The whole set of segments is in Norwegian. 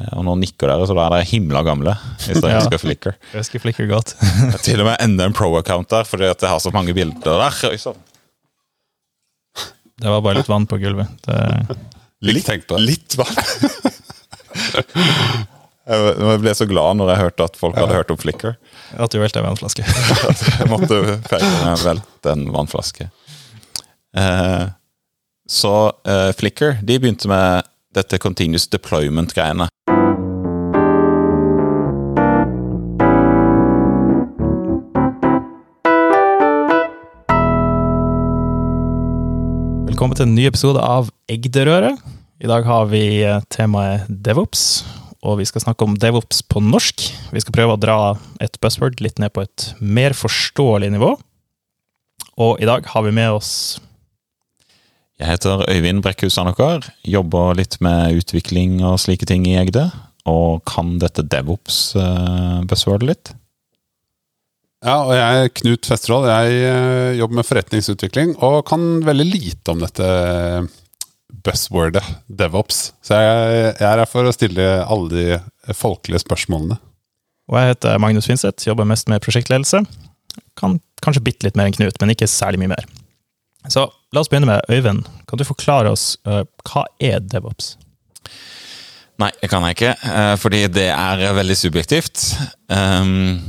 Eh, Og nå nikker dere, så da er dere himla gamle. Hvis dere Ja. husker Flickr. Jeg husker Flickr godt. Til og med enda en pro-account der, fordi at jeg har så mange bilder der. Sånn. Det var bare litt vann på gulvet. Det, Litt tenkt på. Litt vann. Jeg ble så glad når jeg hørte at folk hadde hørt om Flickr. at du velte en vannflaske. Jeg måtte feire velte en vannflaske. Eh, så eh, Flickr de begynte med dette continuous deployment-greiene. Velkommen til en ny episode av Egderøret. I dag har vi eh, temaet DevOps, og vi skal snakke om DevOps på norsk. Vi skal prøve å dra et buzzword litt ned på et mer forståelig nivå. Og i dag har vi med oss Jeg heter Øyvind Brekkhus Anokar. jobber litt med utvikling og slike ting i Egde, og kan dette DevOps-buzzwordet litt. Ja, og jeg er Knut Festerål. Jeg eh, jobber med forretningsutvikling og kan veldig lite om dette buzzwordet DevOps. Så jeg, jeg er her for å stille alle de folkelige spørsmålene. Og jeg heter Magnus Finseth, jobber mest med prosjektledelse. Kan kanskje bitte litt mer enn Knut, men ikke særlig mye mer. Så la oss begynne med Øyvind. Kan du forklare oss uh, hva er DevOps? Nei, det kan jeg ikke, eh, fordi det er veldig subjektivt. Um,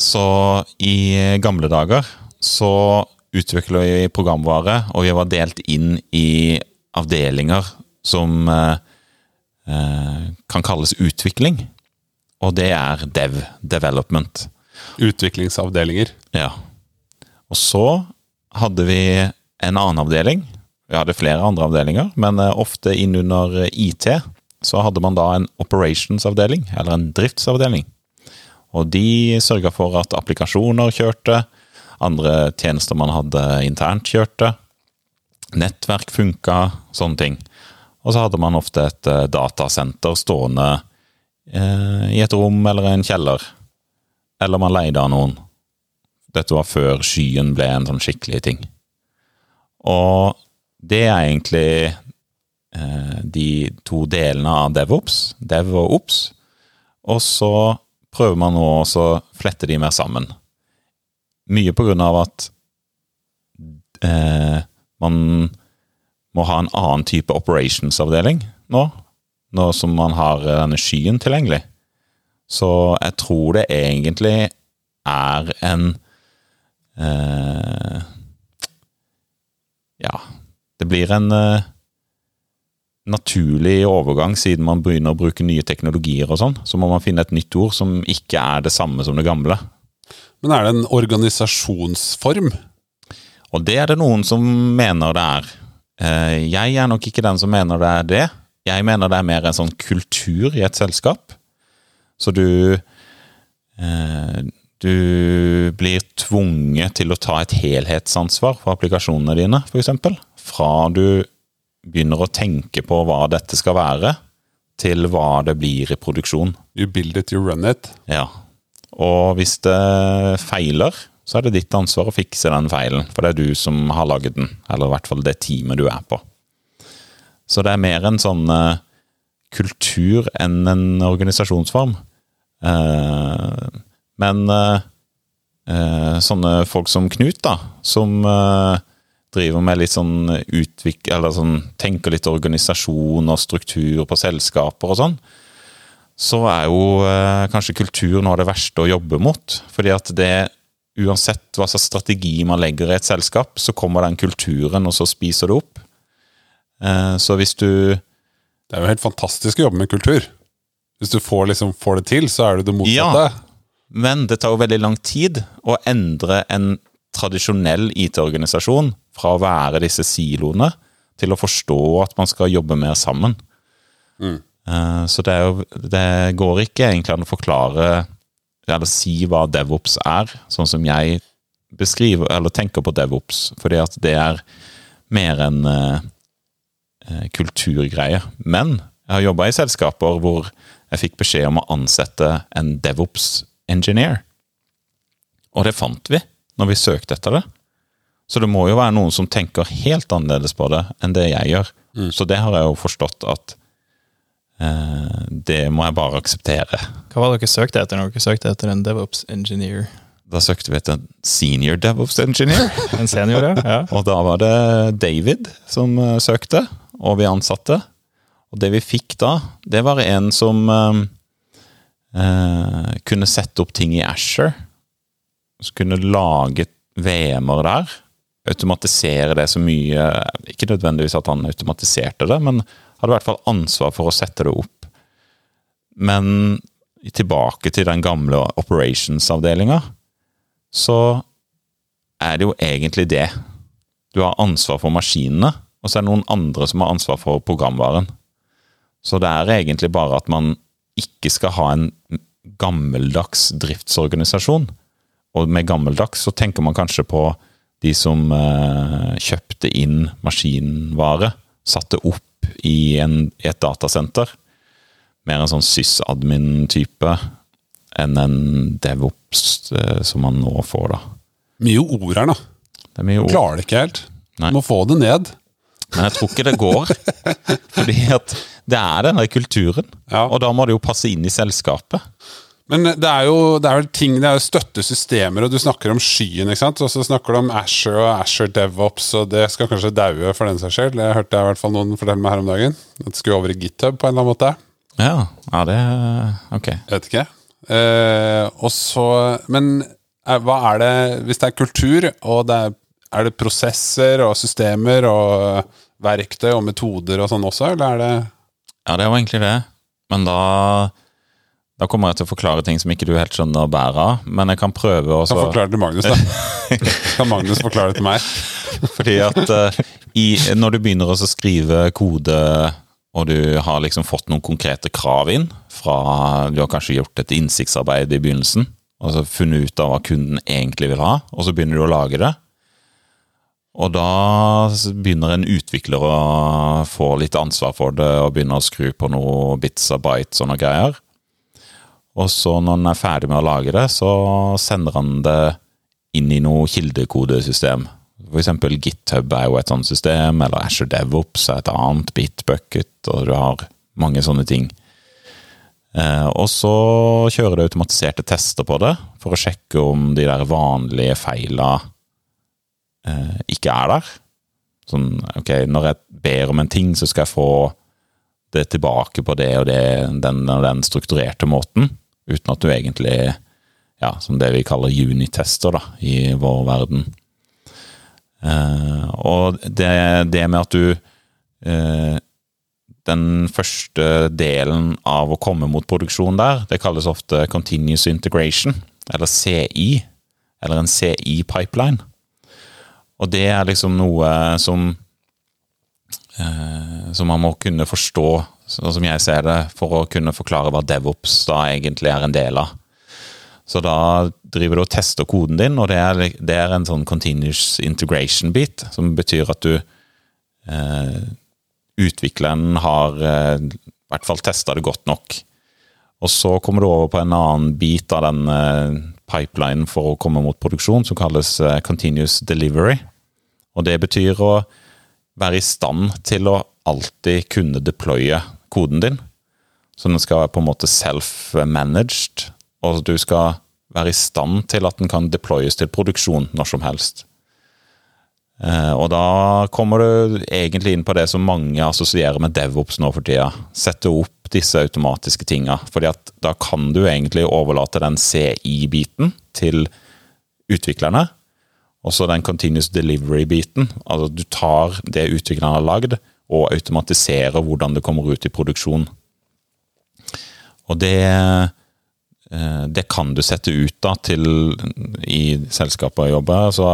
så i gamle dager så utvikla vi programvare, og vi var delt inn i avdelinger som eh, eh, kan kalles utvikling. Og det er dev, development. Utviklingsavdelinger. Ja. Og så hadde vi en annen avdeling. Vi hadde flere andre avdelinger, men eh, ofte innunder IT så hadde man da en operationsavdeling, eller en driftsavdeling. Og de sørga for at applikasjoner kjørte, andre tjenester man hadde internt kjørte, nettverk funka, sånne ting. Og så hadde man ofte et eh, datasenter stående eh, i et rom eller en kjeller. Eller man leide av noen. Dette var før skyen ble en sånn skikkelig ting. Og det er egentlig eh, de to delene av DevOps, Dev og Ops. Og så prøver man nå å flette de mer sammen. Mye på grunn av at eh, man må ha en annen type operationsavdeling nå, nå som man har denne skyen tilgjengelig. Så jeg tror det egentlig er en eh, Ja, det blir en eh, naturlig overgang, siden man begynner å bruke nye teknologier og sånn. Så må man finne et nytt ord som ikke er det samme som det gamle. Men er det en organisasjonsform? Og det er det noen som mener det er. Eh, Jeg er nok ikke den som mener det er det. Jeg mener det er mer en sånn kultur i et selskap. Så du eh, Du blir tvunget til å ta et helhetsansvar for applikasjonene dine, f.eks. Fra du begynner å tenke på hva dette skal være, til hva det blir i produksjon. You build it, you run it. Ja. Og hvis det feiler, så er det ditt ansvar å fikse den feilen, for det er du som har laget den, eller i hvert fall det teamet du er på. Så det er mer en sånn uh, kultur enn en organisasjonsform. Uh, men uh, sånne folk som Knut, da, som driver med litt sånn utvik... Eller sånn tenker litt organisasjon og struktur på selskaper og sånn, så er jo eh, kanskje kultur noe av det verste å jobbe mot. Fordi at det, uansett hva slags strategi man legger i et selskap, så kommer den kulturen, og så spiser det opp. Eh, så hvis du Det er jo helt fantastisk å jobbe med kultur. Hvis du får, liksom, får det til, så er det det motsatte. Men det tar jo veldig lang tid å endre en tradisjonell IT-organisasjon fra å være disse siloene til å forstå at man skal jobbe mer sammen. Eh, Så det, jo, det går ikke egentlig an å forklare eller si hva DevOps er, sånn som jeg beskriver eller tenker på DevOps, fordi at det er mer en eh, kulturgreie. Men jeg har jobba i selskaper hvor jeg fikk beskjed om å ansette en DevOps-engineer. Og det fant vi når vi søkte etter det. Så det må jo være noen som tenker helt annerledes på det enn det jeg gjør. Så det har jeg jo forstått at eh, det må jeg bare akseptere. Hva var det dere søkte etter når dere søkte etter en DevOps engineer? Da søkte vi etter en senior DevOps engineer. En senior, ja? ja. Og da var det David som eh, søkte, og vi ansatte. Og det vi fikk da, det var en som eh, eh, kunne sette opp ting i Asher. Så kunne lage VM-er der. Automatisere det så mye Ikke nødvendigvis at han automatiserte det, men hadde i hvert fall ansvar for å sette det opp. Men tilbake til den gamle operations-avdelinga, så er det jo egentlig det. Du har ansvar for maskinene, og så er det noen andre som har ansvar for programvaren. Så det er egentlig bare at man ikke skal ha en gammeldags driftsorganisasjon. Og med gammeldags så tenker man kanskje på de som eh, kjøpte inn maskinvare, satte opp i, en, i et datasenter. Mer en sånn sysadmin-type enn en DevOps eh, som man nå får, da. Mye ord her, da. Det er mye ord. Klarer det ikke helt. Nei. Må få det ned. Men jeg tror ikke det går. Fordi at det er denne kulturen. Ja. Og da må det jo passe inn i selskapet. Men det er jo det er vel ting, det er jo støttesystemer, og du snakker om skyen, ikke sant? Og så snakker du om Asher og Asher DevOps, og det skal kanskje daue for den saks skyld. Det hørte jeg i hvert fall noen fortelle meg her om dagen. At det skulle over i GitHub på en eller annen måte. Ja, ja det Ok. Jeg vet ikke. Eh, og så Men eh, hva er det Hvis det er kultur, og det er, er det prosesser og systemer og verktøy og metoder og sånn også, eller er det Ja, det er jo egentlig det. Men da da kommer jeg til å forklare ting som ikke du helt skjønner bæret av. Men jeg kan prøve å forklare det til Magnus, da. kan Magnus forklare det til meg? Fordi at uh, i, når du begynner å skrive kode, og du har liksom fått noen konkrete krav inn fra Du har kanskje gjort et innsiktsarbeid i begynnelsen, og så funnet ut av hva kunden egentlig vil ha, og så begynner du å lage det. Og da begynner en utvikler å få litt ansvar for det, og begynner å skru på noe bits og bites og noe greier. Og så når han er ferdig med å lage det, så sender han det inn i noe kildekodesystem. For eksempel GitHub er jo et sånt system, eller Asher DevOps er et annet, Bitbucket, og du har mange sånne ting. Eh, og så kjører det automatiserte tester på det, for å sjekke om de der vanlige feila eh, ikke er der. Sånn, ok, når jeg ber om en ting, så skal jeg få det tilbake på det og det, den og den strukturerte måten, uten at du egentlig Ja, som det vi kaller unitester, da, i vår verden. Eh, og det, det med at du eh, Den første delen av å komme mot produksjon der, det kalles ofte continuous integration, eller CI, eller en CI-pipeline. Og det er liksom noe som eh, som man må kunne forstå, sånn som jeg ser det, for å kunne forklare hva DevOps da egentlig er en del av. Så da driver du og tester koden din, og det er, det er en sånn continuous integration-bit, som betyr at du eh, Utvikleren har eh, i hvert fall testa det godt nok. Og så kommer du over på en annen bit av den eh, pipelinen for å komme mot produksjon, som kalles eh, continuous delivery. Og det betyr å være i stand til å alltid kunne deploye koden din. Så den skal være på en måte self-managed, og du skal være i stand til at den kan deployes til produksjon når som helst. Eh, Og da kommer du egentlig inn på det som mange assosierer med DevOps nå for tida. Sette opp disse automatiske tinga. fordi at da kan du egentlig overlate den CI-biten til utviklerne. Og så den continuous delivery-biten. Altså du tar det utviklerne har lagd, og automatisere hvordan det kommer ut i produksjon. Og det, eh, det kan du sette ut da til i selskapet jeg jobber. Så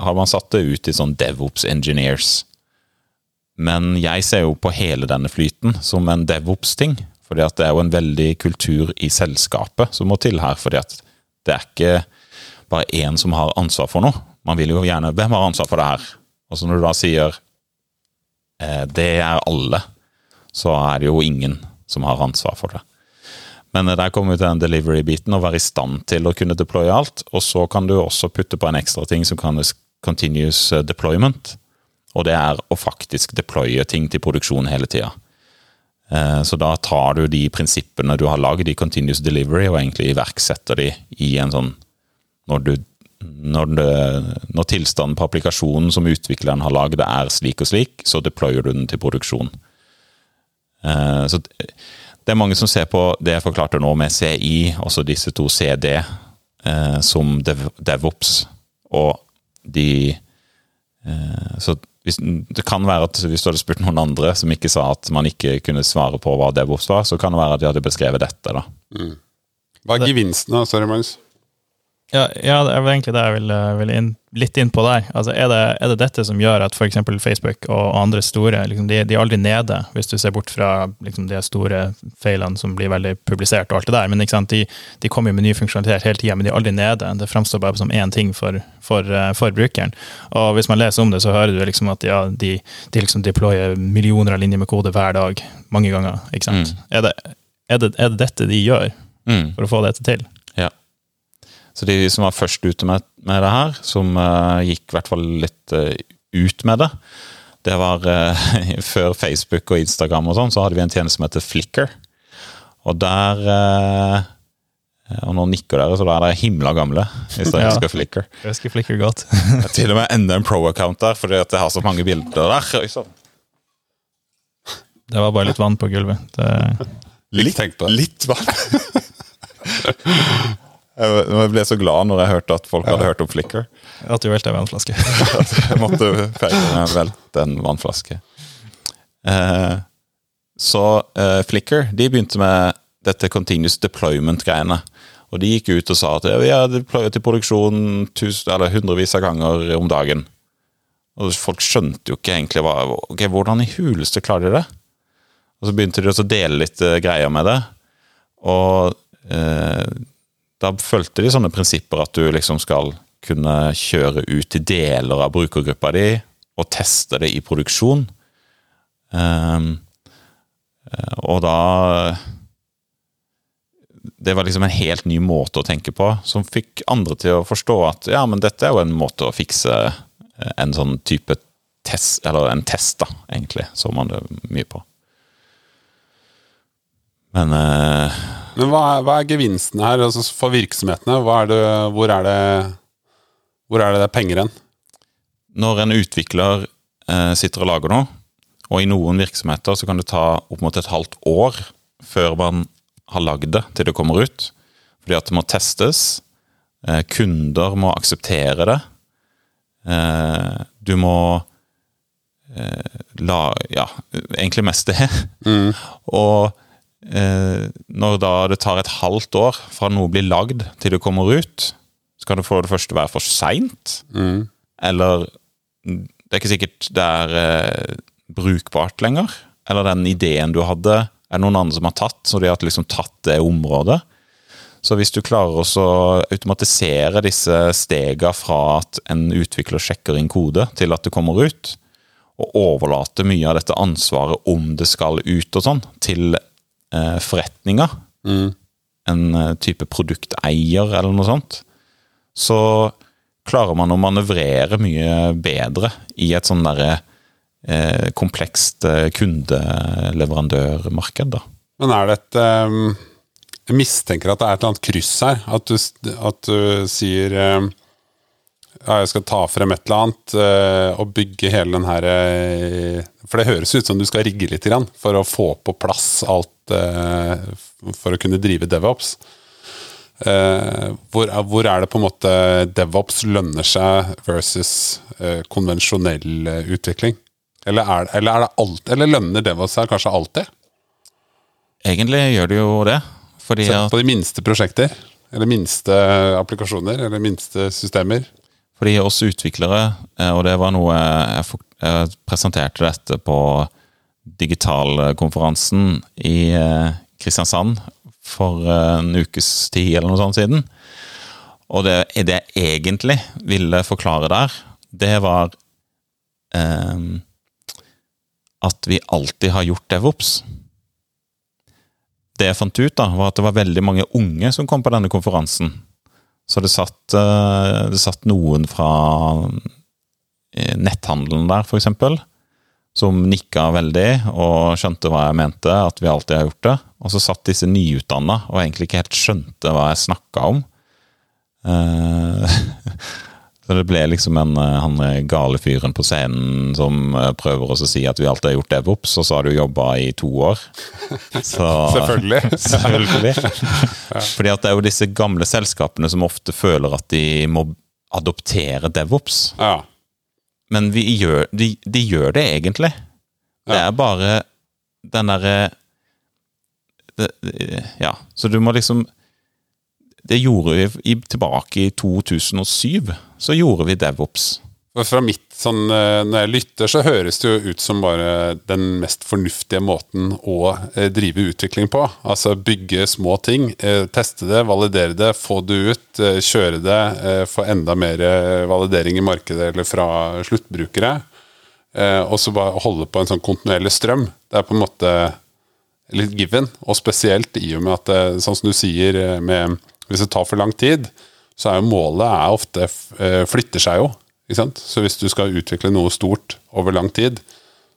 har man satt det ut i sånn DevOps engineers. Men jeg ser jo på hele denne flyten som en DevOps-ting. fordi at det er jo en veldig kultur i selskapet som må til her. fordi at det er ikke bare én som har ansvar for noe. Man vil jo gjerne Hvem har ansvar for det her? Og så når du da sier det er alle, så er det jo ingen som har ansvar for det. Men eh, der kommer vi til den delivery-biten, å være i stand til å kunne deploye alt. Og så kan du også putte på en ekstra ting som kalles continuous eh, deployment. Og det er å faktisk deploye ting til produksjon hele tida. Eh, Så da tar du de prinsippene du har lagd i Continuous Delivery, og egentlig iverksetter de i en sånn Når, du, når, det, når tilstanden på applikasjonen som utvikleren har lagd, er slik og slik, så deployer du den til produksjon. Eh, Så det er mange som ser på det jeg forklarte nå med CI, også disse to CD, eh, som dev, DevOps. Og de eh, Så hvis, det kan være at hvis du hadde spurt noen andre som ikke sa at man ikke kunne svare på hva DevOps var, så kan det være at de hadde beskrevet dette. da. Hva er gevinsten da? Sorry, Magnus. Ja, ja, det er vel egentlig det jeg vil, vil inn, litt inn på der. Altså, er, det, er det dette som gjør at f.eks. Facebook og andre store liksom, de, de er aldri nede, hvis du ser bort fra liksom, de store feilene som blir veldig publisert, og alt det der. Men sant? De, de kommer jo med ny funksjonalitet hele tida, men de er aldri nede. Det framstår bare som én ting for, for, eh, for, brukeren. Og hvis man leser om det, så hører du liksom at ja, de, de liksom deployer millioner av linjer med kode hver dag, mange ganger. ikke sant? Mm. Er, det, er, det, er det dette de gjør Mm. for å få dette til? Så de som var først ute med, med det her, som uh, gikk i hvert fall litt uh, ut med det, det var uh, før Facebook og Instagram og sånn, så hadde vi en tjeneste som heter Flickr. Og der Og nå nikker dere, så da er dere himla gamle, hvis dere Ja. husker Flickr. Jeg husker Flickr godt. Det er til og med enda en pro-account der, fordi at jeg har så mange bilder der. Oi. Det var bare litt vann på gulvet. Det, Litt litt. Litt vann. jeg ble så glad når jeg hørte at folk hadde hørt om Flickr. at du velta en vannflaske. Jeg måtte velte en vannflaske. Eh, så eh, Flickr de begynte med dette continuous deployment-greiene. Og de gikk ut og sa at vi har deployet til produksjon tusen, eller hundrevis av ganger om dagen. Og folk skjønte jo ikke egentlig hva, okay, hvordan i huleste klarer de det. Og så begynte de også å dele litt eh, greier med det. Og eh, da fulgte de sånne prinsipper at du liksom skal kunne kjøre ut til deler av brukergruppa di og teste det i produksjon. Eh, og da Det var liksom en helt ny måte å tenke på, som fikk andre til å forstå at ja, men dette er jo en måte å fikse eh, en sånn type test, eller en test, da, egentlig, så man det mye på. Men eh, Men hva er, hva er gevinsten her altså for virksomhetene? Er det, hvor, er det, hvor er det det er penger hen? når en utvikler eh, sitter og lager noe, og i noen virksomheter så kan det ta opp mot et halvt år før man har lagd det til det kommer ut. Fordi at det må testes. Eh, kunder må akseptere det. Eh, du må eh, la Ja, egentlig mest det. Og eh, når da det tar et halvt år fra noe blir lagd til det kommer ut, så kan det for det første være for seint. Eller det er ikke sikkert det er eh, brukbart lenger. Eller den ideen du hadde, er det noen andre som har tatt, så de har liksom tatt det området. Så hvis du klarer å automatisere disse stega fra at en utvikler sjekker inn kode, til at det kommer ut, og overlater mye av dette ansvaret om det skal ut og sånn, til eh, mm. en eh, type produkteier eller noe sånt, så klarer man å manøvrere mye bedre i et sånn derre eh, komplekst eh, kundeleverandørmarked, da. Men er det et Jeg mistenker at det er et eller annet kryss her. At du, at du sier ehm, ja, jeg skal ta frem et eller annet eh, og bygge hele den her eh, For det høres ut som du skal rigge litt grann for å få på plass alt eh, for å kunne drive DevOps. Hvor, hvor er det på en måte DevOps lønner seg versus konvensjonell utvikling? Eller, er, eller, er det alt, eller lønner DevOps seg kanskje alltid? Egentlig gjør det jo det. Fordi på de minste prosjekter, eller minste applikasjoner, eller minste systemer. Fordi oss utviklere, eh, og det var noe jeg, jeg presenterte dette på digitalkonferansen i eh, Kristiansand for eh, en ukes tid eller noe sånt siden. Og det, det jeg egentlig ville forklare der, det var eh, at vi alltid har gjort DevOps. Det jeg fant ut, da, var at det var veldig mange unge som kom på denne konferansen. Så det satt, eh, det satt noen fra eh, netthandelen der, eksempel. som nikka veldig og skjønte hva jeg mente, at vi alltid har gjort det. Og så satt disse nyutdanna og egentlig ikke helt skjønte hva jeg snakka om. Eh, så det ble liksom en, eh, han gale fyren på scenen som eh, prøver å si at vi alltid har gjort DevOps, og så har du jobba i to år. Så, Selvfølgelig. Selvfølgelig. Fordi at det er jo disse gamle selskapene som ofte føler at de må adoptere DevOps. Ja. Men vi gjør, de, de gjør det egentlig. Det er bare den derre Ja, så du må liksom Det gjorde vi tilbake i 2007. Så gjorde vi DevOps. Fra mitt sånn, eh, Når jeg lytter, så høres det jo ut som bare den mest fornuftige måten å eh, drive utvikling på. Altså bygge små ting, eh, teste det, validere det, få det ut, kjøre det, få enda mer validering i markedet eller fra sluttbrukere. Og så bare holde på en sånn kontinuerlig strøm. Det er på en måte litt given, og spesielt i og med at sånn som du sier, med, hvis det tar for lang tid, så er jo målet er ofte eh, flytter seg jo. Ikke sant? Så hvis du skal utvikle noe stort over lang tid,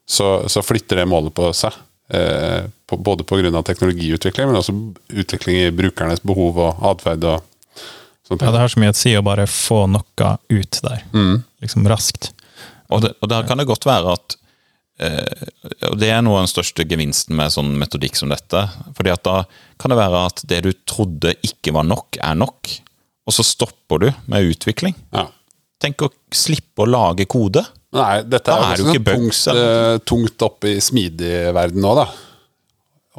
så, så flytter det målet på seg. Eh, på, både pga. teknologiutvikling, men også utvikling i brukernes behov og atferd. og sånt. Ja, det har så mye å si å bare få noe ut der, liksom raskt. Og, det, og der kan det godt være at Og det er noe av den største gevinsten med sånn metodikk som dette. fordi at da kan det være at det du trodde ikke var nok, er nok. Og så stopper du med utvikling. Ja. Tenk å slippe å lage kode. Nei, dette er, jo jo ikke tungt, eh, tungt opp i smidig-verden nå, da.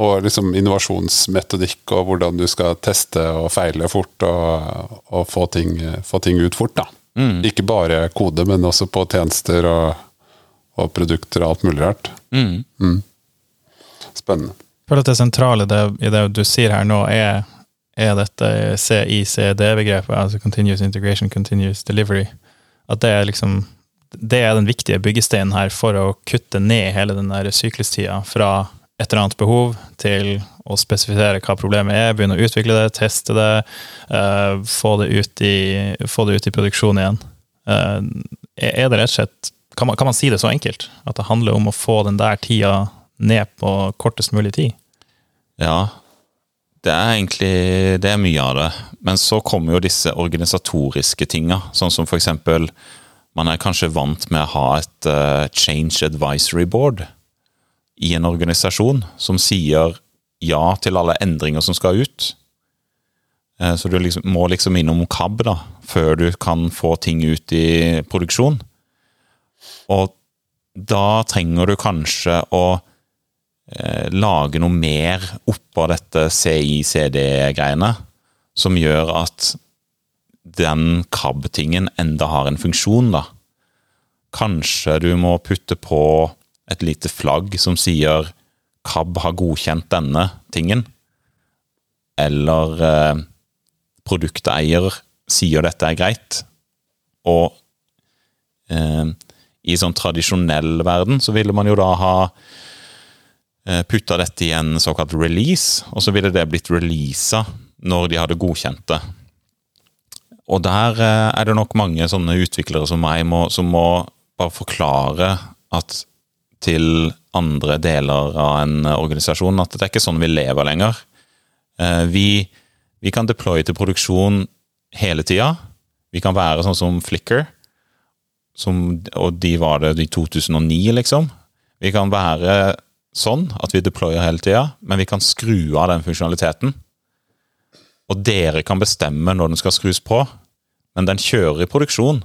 Og liksom innovasjonsmetodikk og hvordan du skal teste og feile fort og, og få, ting, få ting ut fort, da. Ikke bare kode, men også på tjenester og, og produkter og alt mulig rart. Mm. Spennende. Jeg føler at det sentrale det, i det du sier her nå, er, er dette CICD-begrepet, altså Continuous Integration, Continuous Delivery. At det er liksom det er den viktige byggesteinen her for å kutte ned hele den der syklustida fra et eller annet behov til å spesifisere hva problemet er, begynne å utvikle det, teste det, uh, få, det ut i, få det ut i produksjon igjen. Uh, er det rett og slett kan man, kan man si det så enkelt? At det handler om å få den der tida ned på kortest mulig tid? Ja, det er egentlig det er mye av det. Men så kommer jo disse organisatoriske tinga, sånn som for eksempel Man er kanskje vant med å ha et uh, change advisory board i en organisasjon som sier ja til alle endringer som skal ut. Uh, så du liksom, må liksom innom KAB da, før du kan få ting ut i produksjon. Og da trenger du kanskje å eh, lage noe mer oppå dette CICD-greiene, som gjør at den KAB-tingen enda har en funksjon, da. Kanskje du må putte på et lite flagg som sier KAB har godkjent denne tingen. Eller eh, produkteier sier dette er greit. Og eh, i sånn tradisjonell verden så ville man jo da ha eh, putta dette i en såkalt release, og så ville det blitt releasa når de hadde godkjent det. Og der eh, er det nok mange sånne utviklere som meg må, som må bare forklare at til andre deler av en organisasjon at det er ikke sånn vi lever lenger. Eh, Vi, vi kan deploye til produksjon hele tida. Vi kan være sånn som Flickr, som, og de var det i 2009, liksom. Vi kan være sånn at vi deployer hele tida, men vi kan skru av den funksjonaliteten. Og dere kan bestemme når den skal skrus på, men den kjører i produksjon.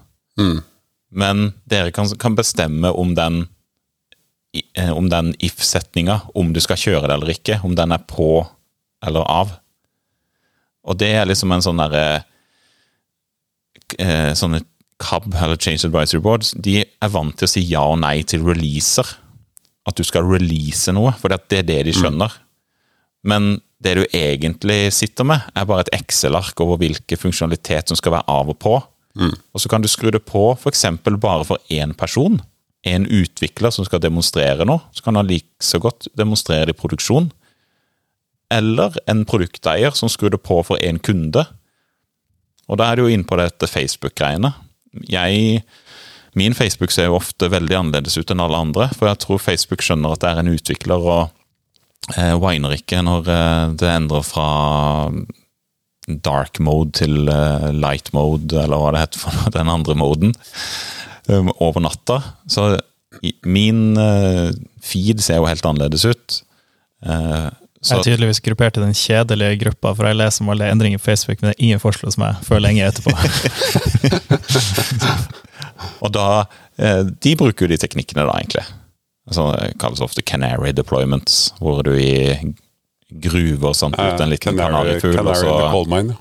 Men dere kan, kan bestemme om den eh, om den if-setninga, om du skal kjøre det eller ikke, om den er på eller av. Og det er liksom en sånn derre eh, Sånne CAB, eller Change Advisory Board, de er vant til å si ja og nei til releaser. At du skal release noe, for det er det de skjønner. Men det du egentlig sitter med, er bare et Excel-ark over hvilke funksjonalitet som skal være av og på. Og så kan du skru det på f.eks. bare for én person. En utvikler som skal demonstrere noe. Så kan han like så godt demonstrere det i produksjon. Eller en produkteier som skrur det på for én kunde. Og da er du jo inne på dette Facebook-greiene. Jeg min Facebook ser jo ofte veldig annerledes ut enn alle andre. For jeg tror Facebook skjønner at det er en utvikler, og eh, winer ikke når eh, det endrer fra dark mode til eh, light mode, eller hva det heter for den andre moden, um, over natta. Så min eh, feed ser jo helt annerledes ut. Jeg er tydeligvis gruppert i den kjedelige gruppa, for jeg leser om alle endringer på Facebook, men det er ingen forslag som jeg før lenge etterpå. og da eh, De bruker jo de teknikkene, da, egentlig. Altså, det kalles ofte canary deployments, hvor du i gruver sånn, ut en liten kanarifugl, og så ja.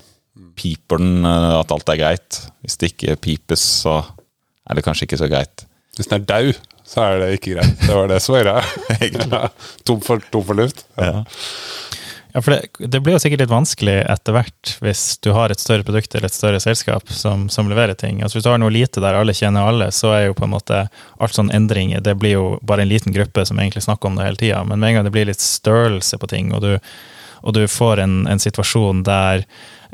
piper den eh, at alt er greit. Hvis det ikke pipes, så er det kanskje ikke så greit. Hvis den er daud, så er det ikke greit. Det var det greia. tom, for, tom for luft. Ja. Ja, for det, det blir jo sikkert litt vanskelig etter hvert hvis du har et større produkt eller et større selskap som, som leverer ting. Altså Hvis du har noe lite der alle kjenner alle, så er jo på en måte alt sånn endringer Det blir jo bare en liten gruppe som egentlig snakker om det hele tida. Men med en gang det blir litt størrelse på ting, og du, og du får en, en situasjon der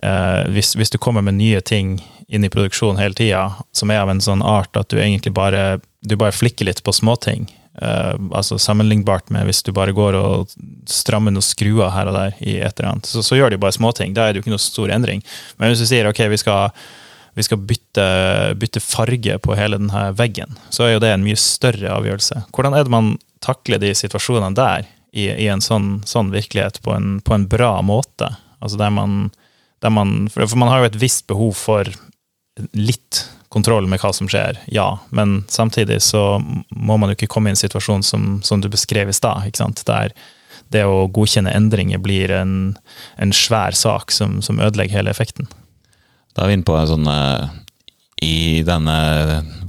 eh, hvis, hvis du kommer med nye ting inn i produksjon hele tida, som er av en sånn art at du egentlig bare du bare flikker litt på småting. Uh, altså Sammenlignbart med hvis du bare går og strammer noen skruer her og der, i et eller annet, så, så gjør de bare småting. Da er det jo ikke noe stor endring. Men hvis du sier ok, vi skal, vi skal bytte, bytte farge på hele denne veggen, så er jo det en mye større avgjørelse. Hvordan er det man takler de situasjonene der, i, i en sånn, sånn virkelighet, på en, på en bra måte? Altså der man, der man For man har jo et visst behov for litt kontroll med hva som skjer, ja. Men samtidig så må man jo ikke komme i en situasjon som, som du beskrev i stad, der det å godkjenne endringer blir en, en svær sak som, som ødelegger hele effekten. Da er vi inne på en sånn eh, I denne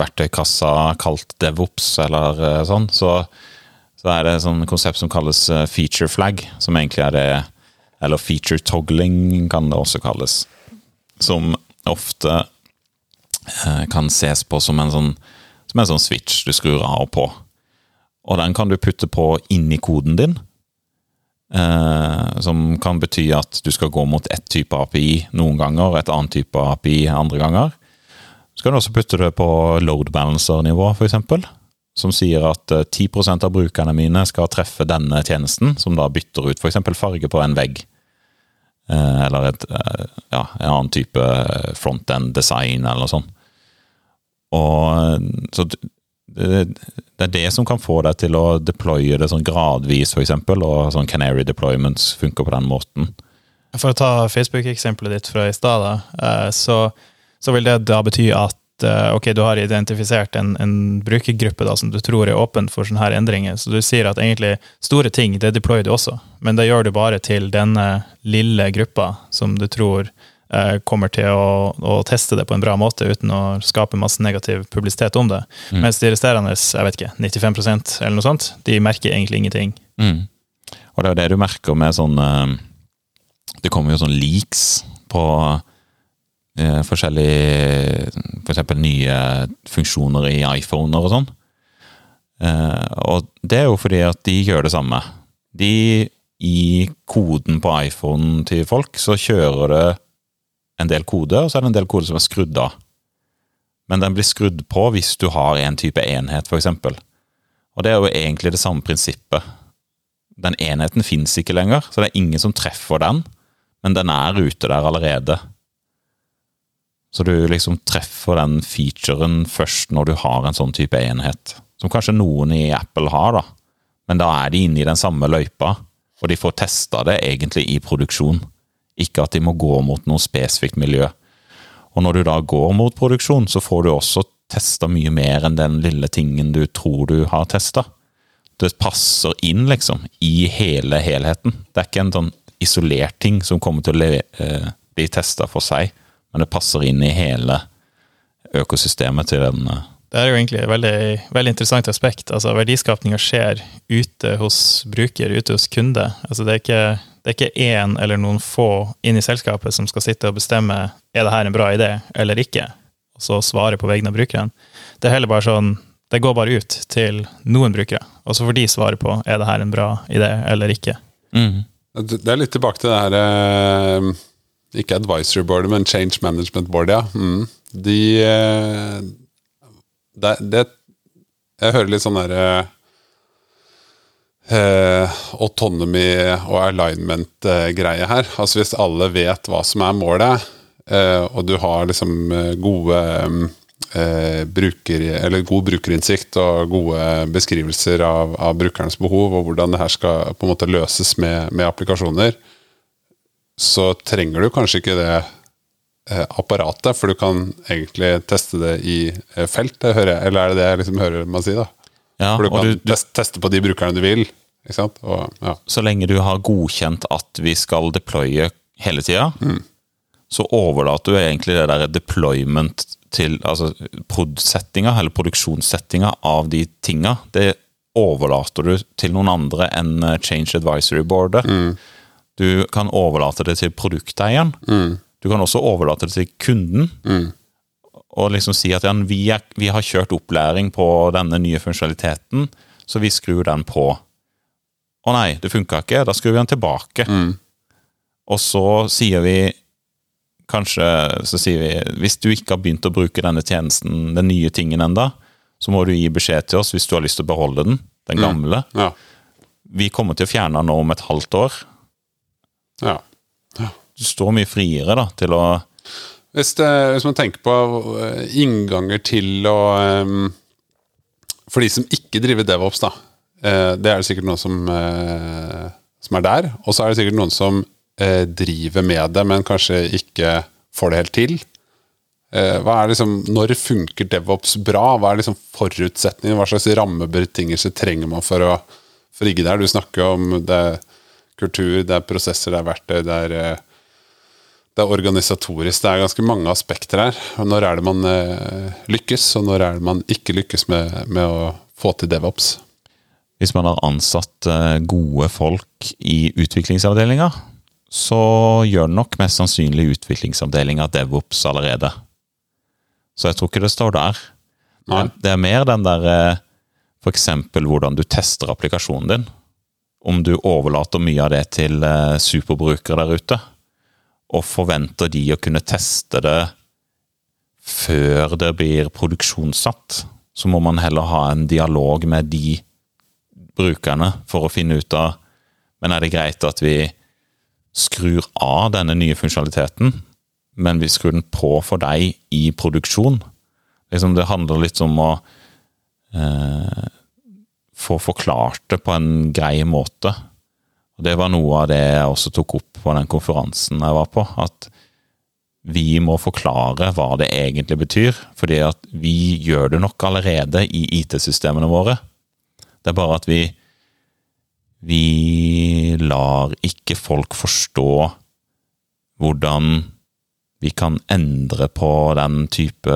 verktøykassa kalt DevOps eller eh, sånn, så, så er det et sånn konsept som kalles eh, feature flag, som egentlig er det Eller feature toggling kan det også kalles. Som ofte kan ses på som en sånn som en sånn switch du skrur av og på. Og den kan du putte på inni koden din. Eh, som kan bety at du skal gå mot ett type API noen ganger, et annet type API andre ganger. Så kan du også putte det på load balancer-nivå, f.eks. Som sier at eh, 10% av brukerne mine skal treffe denne tjenesten, som da bytter ut f.eks. farge på en vegg. Eh, eller et, eh, ja, en annen type front-end design, eller noe sånt. Og så det, det er det som kan få deg til å deploye det sånn gradvis, f.eks., og sånn Canary deployments funker på den måten. For å ta Facebook-eksempelet ditt fra i stad, eh, så, så vil det da bety at eh, ok, du har identifisert en, en brukergruppe da, som du tror er åpen for sånne her endringer. Så du sier at egentlig store ting det deployer du også, men det gjør du bare til denne lille gruppa som du tror kommer til å, å teste det på en bra måte uten å skape masse negativ publisitet om det. Mens de resterende, jeg vet ikke, 95% eller noe sånt, de merker egentlig ingenting. Mm. Og det er jo det du merker med sånn eh, Det kommer jo sånn leaks på eh, forskjellige For eksempel nye funksjoner i iPhoner og sånn. Eh, og det er jo fordi at de gjør det samme. De I koden på iPhonen til folk så kjører det en del kode, og så er det en del kode som er skrudd av. Men den blir skrudd på hvis du har en type enhet, eksempel. Og det er jo egentlig det samme prinsippet den enheten fins ikke lenger, så det er ingen som treffer den, men den er ute der allerede. Så du liksom treffer den featuren først når du har en sånn type enhet. Som kanskje noen i Apple har, da. Men da er de inne i den samme løypa, og de får testa det egentlig i produksjon. Ikke at de må gå mot noe spesifikt miljø. Og når du da går mot produksjon, så får du også testa mye mer enn den lille tingen du tror du har testa det passer inn, liksom, i hele helheten. Det er ikke en sånn isolert ting som kommer til å eh, bli testa for seg, men det passer inn i hele økosystemet til den. Det er jo egentlig et veldig, veldig interessant aspekt. Altså, Verdiskapinga skjer ute hos bruker, ute hos kunde. Altså, det, er ikke, det er ikke én eller noen få inn i selskapet som skal sitte og bestemme er det her en bra idé eller ikke, og så svare på vegne av brukeren. Det er heller bare sånn det går bare ut til noen brukere, og så får de svare på er det her en bra idé eller ikke. Det det er litt tilbake til det her eh, Ikke advisory board, men change management board, ja. Mm. De, eh, det, det Jeg hører litt sånn derre eh, autonomy og alignment-greie her. Altså Hvis alle vet hva som er målet, eh, og du har liksom eh, gode eh, bruker, eller god brukerinnsikt og gode beskrivelser av, av brukernes behov, og hvordan det her skal på en måte løses med, med applikasjoner, så trenger du kanskje ikke det apparatet, for du kan egentlig teste det i eh, felt, det hører jeg. Eller er det det jeg liksom hører man si, da? Ja, For du kan du, du, teste på de brukerne du vil. Ikke sant? Og, ja. så lenge du har godkjent at vi skal deploye hele tida, så overlater du egentlig det der deployment til altså prod-settinga, eller produksjonssettinga av de tinga. Det overlater du til noen andre enn eh, Change Advisory Boardet. Du kan overlate det til produkteieren. Du kan også overlate det til kunden. Og liksom si at ja, vi, er, vi har kjørt opplæring på denne nye funksjonaliteten, så vi skrur den på. Å nei, det funka ikke. Da skrur vi den tilbake. Og så sier vi kanskje så sier vi, Hvis du ikke har begynt å bruke denne tjenesten, den nye tingen enda, så må du gi beskjed til oss hvis du har lyst til å beholde den, den gamle. Ja. Vi kommer til å fjerne den nå om et halvt år. Ja. ja. Du står mye friere da, til å Hvis, det, hvis man tenker på eh, innganger til å For de som ikke driver DevOps, da. eh, det er det sikkert noen som, eh, som er der. Og så er det sikkert noen som eh, driver med det, men kanskje ikke får det helt til. Eh, Hva er liksom, når funker DevOps bra? Hva er liksom forutsetninger? Hva slags rammebetingelser trenger man for å frigge der? Du snakker om det er kultur, det er prosesser, det er verktøy, det er eh, det er organisatorisk. Det er ganske mange aspekter her. Når er det man eh, lykkes, og når er det man ikke lykkes med, med å få til DevOps? Hvis man har ansatt eh, gode folk i utviklingsavdelinga, så gjør nok mest sannsynlig utviklingsavdelinga DevOps allerede. Så jeg tror ikke det står der. Nei. Det er mer den der f.eks. for eksempel hvordan du tester applikasjonen din. Om du overlater mye av det til eh, superbrukere der ute, og forventer de å kunne teste det før det blir produksjonssatt, så må man heller ha en dialog med de brukerne for å finne ut av Men er det greit at vi skrur av denne nye funksjonaliteten, men vi skrur den på for deg i produksjon? Liksom Det handler litt om å eh, få forklart det på en grei måte. Og Det var noe av det jeg også tok opp på den konferansen jeg var på. At vi må forklare hva det egentlig betyr. Fordi at vi gjør det nok allerede i IT-systemene våre. Det er bare at vi Vi lar ikke folk forstå hvordan vi kan endre på den type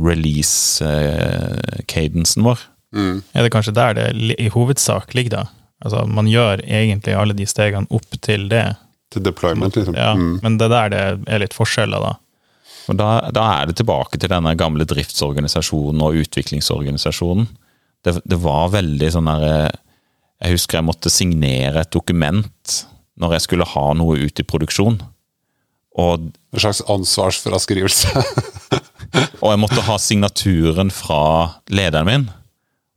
release-cadensen vår. Er det kanskje der det i hovedsak ligger, da? Altså, man gjør egentlig alle de stegene opp til det, Til deployment, liksom. ja, Mm. men det er der det er litt forskjeller, da. Og da, da er det tilbake til denne gamle driftsorganisasjonen og utviklingsorganisasjonen. Det, det var veldig sånn der eh, Jeg husker jeg måtte signere et dokument når jeg skulle ha noe ut i produksjon. Og, En slags ansvarsfraskrivelse. og jeg måtte ha signaturen fra lederen min.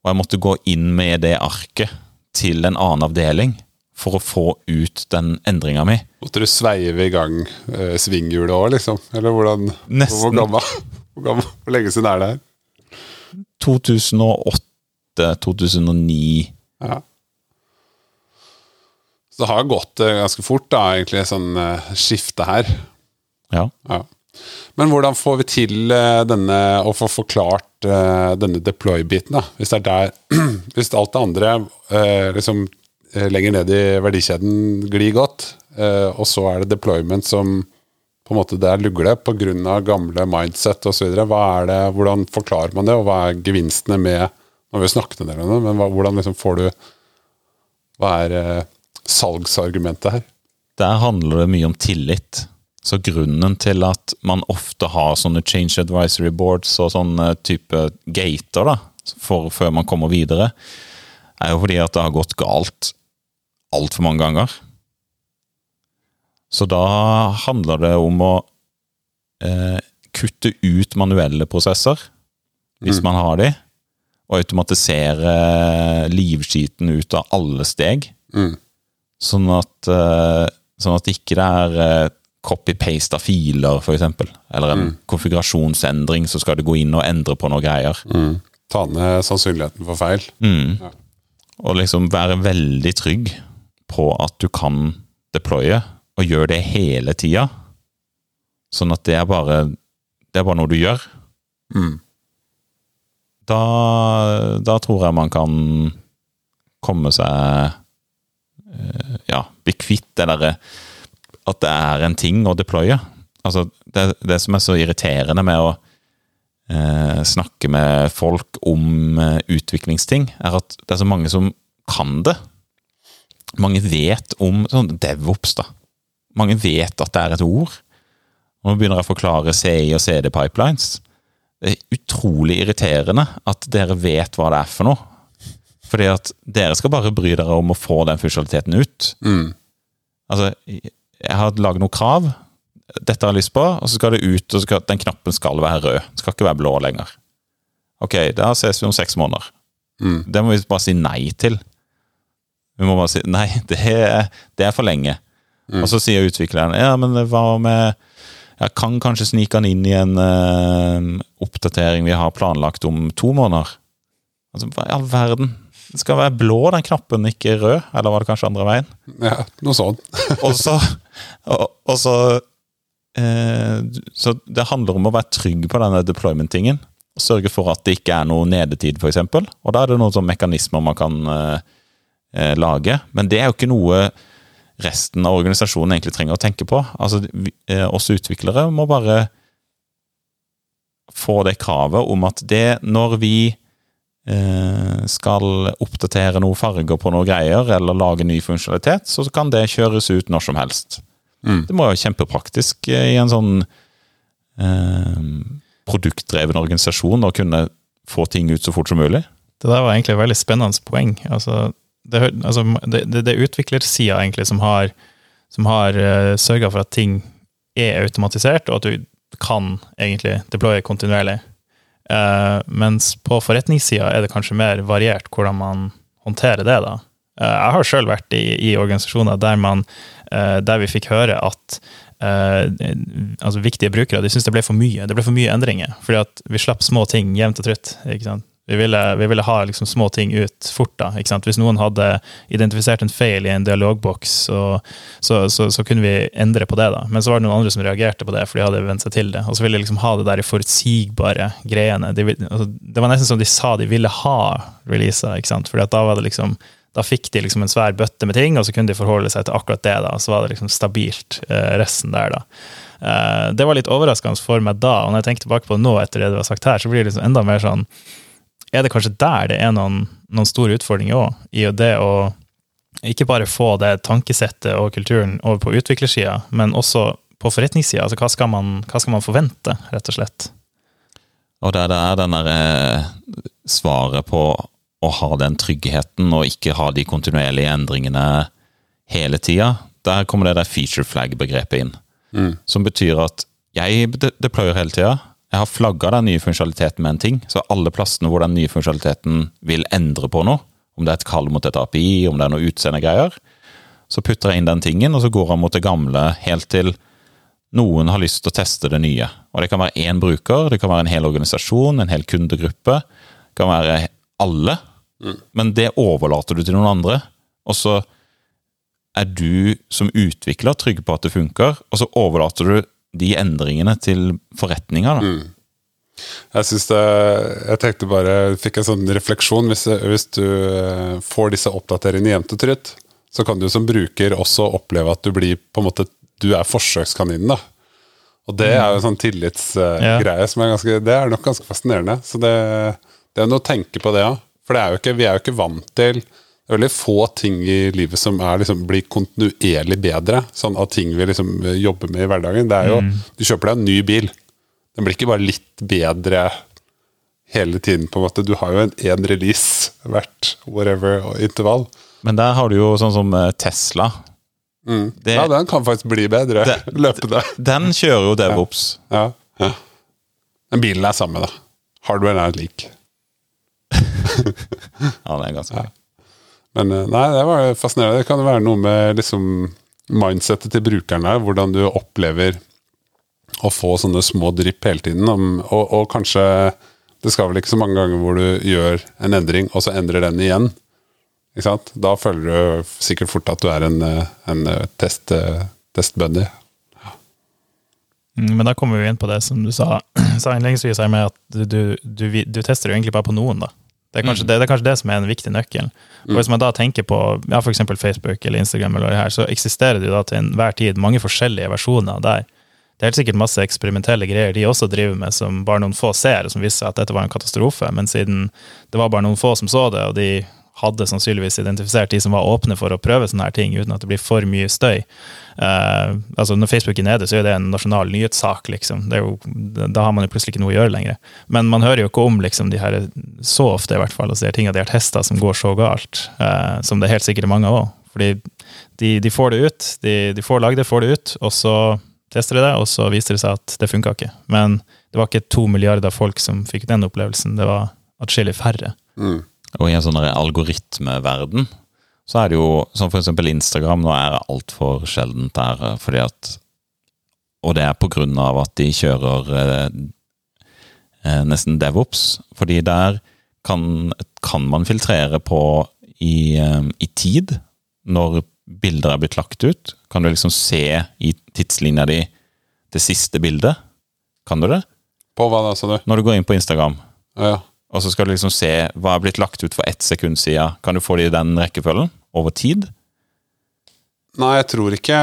Og jeg måtte gå inn med det arket til en annen avdeling for å få ut den endringa mi. Måtte du sveive i gang eh, svinghjulet òg, liksom? Eller hvordan Nesten. Hvor, gammel, hvor, gammel, hvor lenge siden er det her? 2008-2009. Ja. Så det har gått eh, ganske fort, da, egentlig, sånn eh, skifte her. Ja. Ja. Men hvordan får vi til eh, denne, å få forklart denne deploy-biten? Hvis Hvis alt det andre eh, liksom eh, lenger ned i verdikjeden glir godt, eh, og så er det deployment som på en måte det er lugle pga. gamle mindset osv. Hvordan forklarer man det, og hva er gevinstene med Nå har vi snakket en del om det, men hva, hvordan liksom får du Hva er eh, salgsargumentet her? Der handler det mye om tillit. Så grunnen til at man ofte har sånne change advisory boards og sånne type gater da, før man kommer videre, er jo fordi at det har gått galt altfor mange ganger. Så da handler det om å eh, kutte ut manuelle prosesser. hvis man har de, og automatisere livskiten ut av alle steg. Mm. Sånn at, eh, sånn at ikke det er eh, copy-paste av filer, eksempel. Eller en konfigurasjonsendring, så skal du gå inn og endre på noen greier. Mm. Ta ned sannsynligheten for feil. Mm. Ja. Og liksom være veldig trygg på at du kan deploye, og gjøre det hele tida. Sånn at det er bare Det er bare noe du gjør. Mm. Da, da tror jeg man kan komme seg eh, Ja, bli kvitt det derre At det er en ting å deploye. Altså, det, det som er så irriterende med å eh, snakke med folk om eh, utviklingsting, er at det er så mange som kan det. Mange vet om sånn DevOps, da. Mange vet at det er et ord. Og nå begynner jeg å forklare CI og CD-pipelines. Det er utrolig irriterende at dere vet hva det er for noe. Fordi at dere skal bare bry dere om å få den funksjonaliteten ut. Mm. Altså, jeg har laget noen krav. Dette har jeg lyst på, og så skal det ut, og så skal, den knappen skal være rød. Den skal ikke være blå lenger. Ok, da ses vi om seks måneder. Mm. Det må vi bare si nei til. Vi må bare si nei, det er, det er for lenge. Og så sier utvikleren ja, men hva med Jeg kan kanskje snike den inn i en uh, oppdatering vi har planlagt om to måneder. Altså, hva i all verden? Den skal være blå, den knappen, ikke rød. Eller var det kanskje andre veien? Ja, noe sånt. Og så, og, og så eh, Så det handler om å være trygg på denne deployment-tingen. Sørge for at det ikke er noe nedetid, f.eks. Og da er det noen sånne mekanismer man kan eh, eh, lage. Men det er jo ikke noe resten av organisasjonen egentlig trenger å tenke på. Altså, vi, eh, oss utviklere må bare få det kravet om at det når vi skal oppdatere noen farger på noen greier, eller lage ny funksjonalitet, så kan det kjøres ut når som helst. Mm. Det må jo være kjempepraktisk eh, i en sånn eh, produktdreven organisasjon å kunne få ting ut så fort som mulig. Det der var egentlig et veldig spennende poeng. Altså, det, altså, det, det, det er utviklersida egentlig som har, som har uh, sørga for at ting er automatisert, og at du kan egentlig deploye kontinuerlig. Eh, mens på forretningssida er det kanskje mer variert hvordan man håndterer det. da. Eh, jeg har sjøl vært i, i organisasjoner der, man, eh, der vi fikk høre at altså viktige brukere de syntes det ble for mye. Det ble for mye endringer. Fordi at vi slapp små ting jevnt og trutt. ikke sant? Vi ville, vi ville ha liksom små ting ut fort. da, ikke sant? Hvis noen hadde identifisert en feil i en dialogboks, så, så, så, så kunne vi endre på det. da. Men så var det noen andre som reagerte på det, for de hadde vent seg til det. Og så ville de liksom ha det der i forutsigbare greiene. De, altså, det var nesten som de sa de ville ha releaser. ikke sant? Fordi at da var det liksom da fikk de liksom en svær bøtte med ting, og så kunne de forholde seg til akkurat det. da, Så var det liksom stabilt, eh, resten der, da. Eh, det var litt overraskende for meg da, og når jeg tenker tilbake på nå, etter det du har sagt her, så blir det liksom enda mer sånn Er det kanskje der det er noen, noen store utfordringer òg? I det å ikke bare få det tankesettet og kulturen over på utviklersida, men også på forretningssida. Altså, hva, skal man- hva skal man forvente, rett og slett? Og der det er den der eh, svaret på å ha den tryggheten og ikke ha de kontinuerlige endringene hele tida, der kommer det der feature flag-begrepet inn. Mm. Som betyr at jeg de- deployer hele tida. Jeg har flagga den nye funksjonaliteten med en ting, så alle plassene hvor den nye funksjonaliteten vil endre på noe, om det er et kall mot et API, om det er noe utseendegreier, så putter jeg inn den tingen, og så går han mot det gamle helt til noen har lyst til å teste det nye. Og det kan være én bruker, det kan være en hel organisasjon, en hel kundegruppe. Det kan være alle. Men det overlater du til noen andre. Og så er du som utvikler trygg på at det funker, og så overlater du de endringene til forretninga. da. Jeg synes det, jeg tenkte bare, fikk en sånn refleksjon. Hvis, hvis du eh, får disse oppdateringene jevnt og trutt, så kan du som bruker også oppleve at du blir på en måte, du er forsøkskaninen. da. Og det er jo en sånn tillitsgreie Ja. som er ganske, det er nok ganske fascinerende. Så det, det er noe å tenke på det òg. For det er ikke, vi er jo ikke vant til veldig få ting i livet som er, liksom, blir kontinuerlig bedre. Sånn av ting vi liksom jobber med i hverdagen. Det er jo, Du kjøper deg en ny bil. Den blir ikke bare litt bedre hele tiden. på en måte. Du har jo en én release hvert whatever intervall. Men der har du jo sånn som Tesla. Tesla. Det, Ja, den kan faktisk bli bedre Det- løpende. Den kjører jo DevOps. Ja. ja. Men bilen er samme, da. Hardware er lik. Ja, den er ganske Ja. Men eh, nei, det var fascinerende. Det kan jo være noe med liksom mindsettet til brukeren her, hvordan du opplever å få sånne små drypp hele tiden. Og, og kanskje Det skal vel ikke så mange ganger hvor du gjør en endring, og så endrer den igjen. Ikke sant? Da føler du sikkert fort at du er en, eh, en eh, test, testbuddy. Mm, Men da kommer vi inn på det som du sa, sa innledningsvis med at du, du, du tester jo egentlig bare på noen, da. Det er, kanskje, det, det er kanskje det som er en viktig nøkkel. Og Hvis man da tenker på ja, eksempel Facebook eller Instagram, eller det her, så eksisterer det jo da til enhver tid mange forskjellige versjoner der. Det er helt sikkert masse eksperimentelle greier de også driver med, som bare noen få ser, og som viser at dette var en katastrofe. Men siden det var bare noen få som så det, og de hadde sannsynligvis identifisert de som var åpne for å prøve sånne her ting, uten at det blir for mye støy. Uh, altså Når Facebook er nede, så er det en nasjonal nyhetssak, liksom. Jo, da har man jo plutselig ikke noe å gjøre lenger. Men man hører jo ikke om liksom, de her, så ofte i hvert fall, altså, de tingene de har testa som går så galt, uh, som det er helt sikkert mange av òg. Fordi de, de får det ut, de, de får lagd det, får det ut, og så tester de det, og så viser det seg at det funka ikke. Men det var ikke to milliarder folk som fikk den opplevelsen, det var atskillig færre. Mm. Og i en sånn algoritmeverden, så er det jo som eksempel Instagram, nå er det altfor sjeldent der, eh, fordi at Og det er på grunn av at de kjører eh, eh, nesten DevOps, fordi der kan, kan man filtrere på i, eh, i tid, når bilder er blitt lagt ut. Kan du liksom se i tidslinja di det siste bildet? Kan du det? På hva da, sa du? Når du går inn på Instagram, Ja. Og så skal du liksom se hva er blitt lagt ut for ett sekund siden. Kan du få det i den rekkefølgen? Over tid? Nei, jeg tror ikke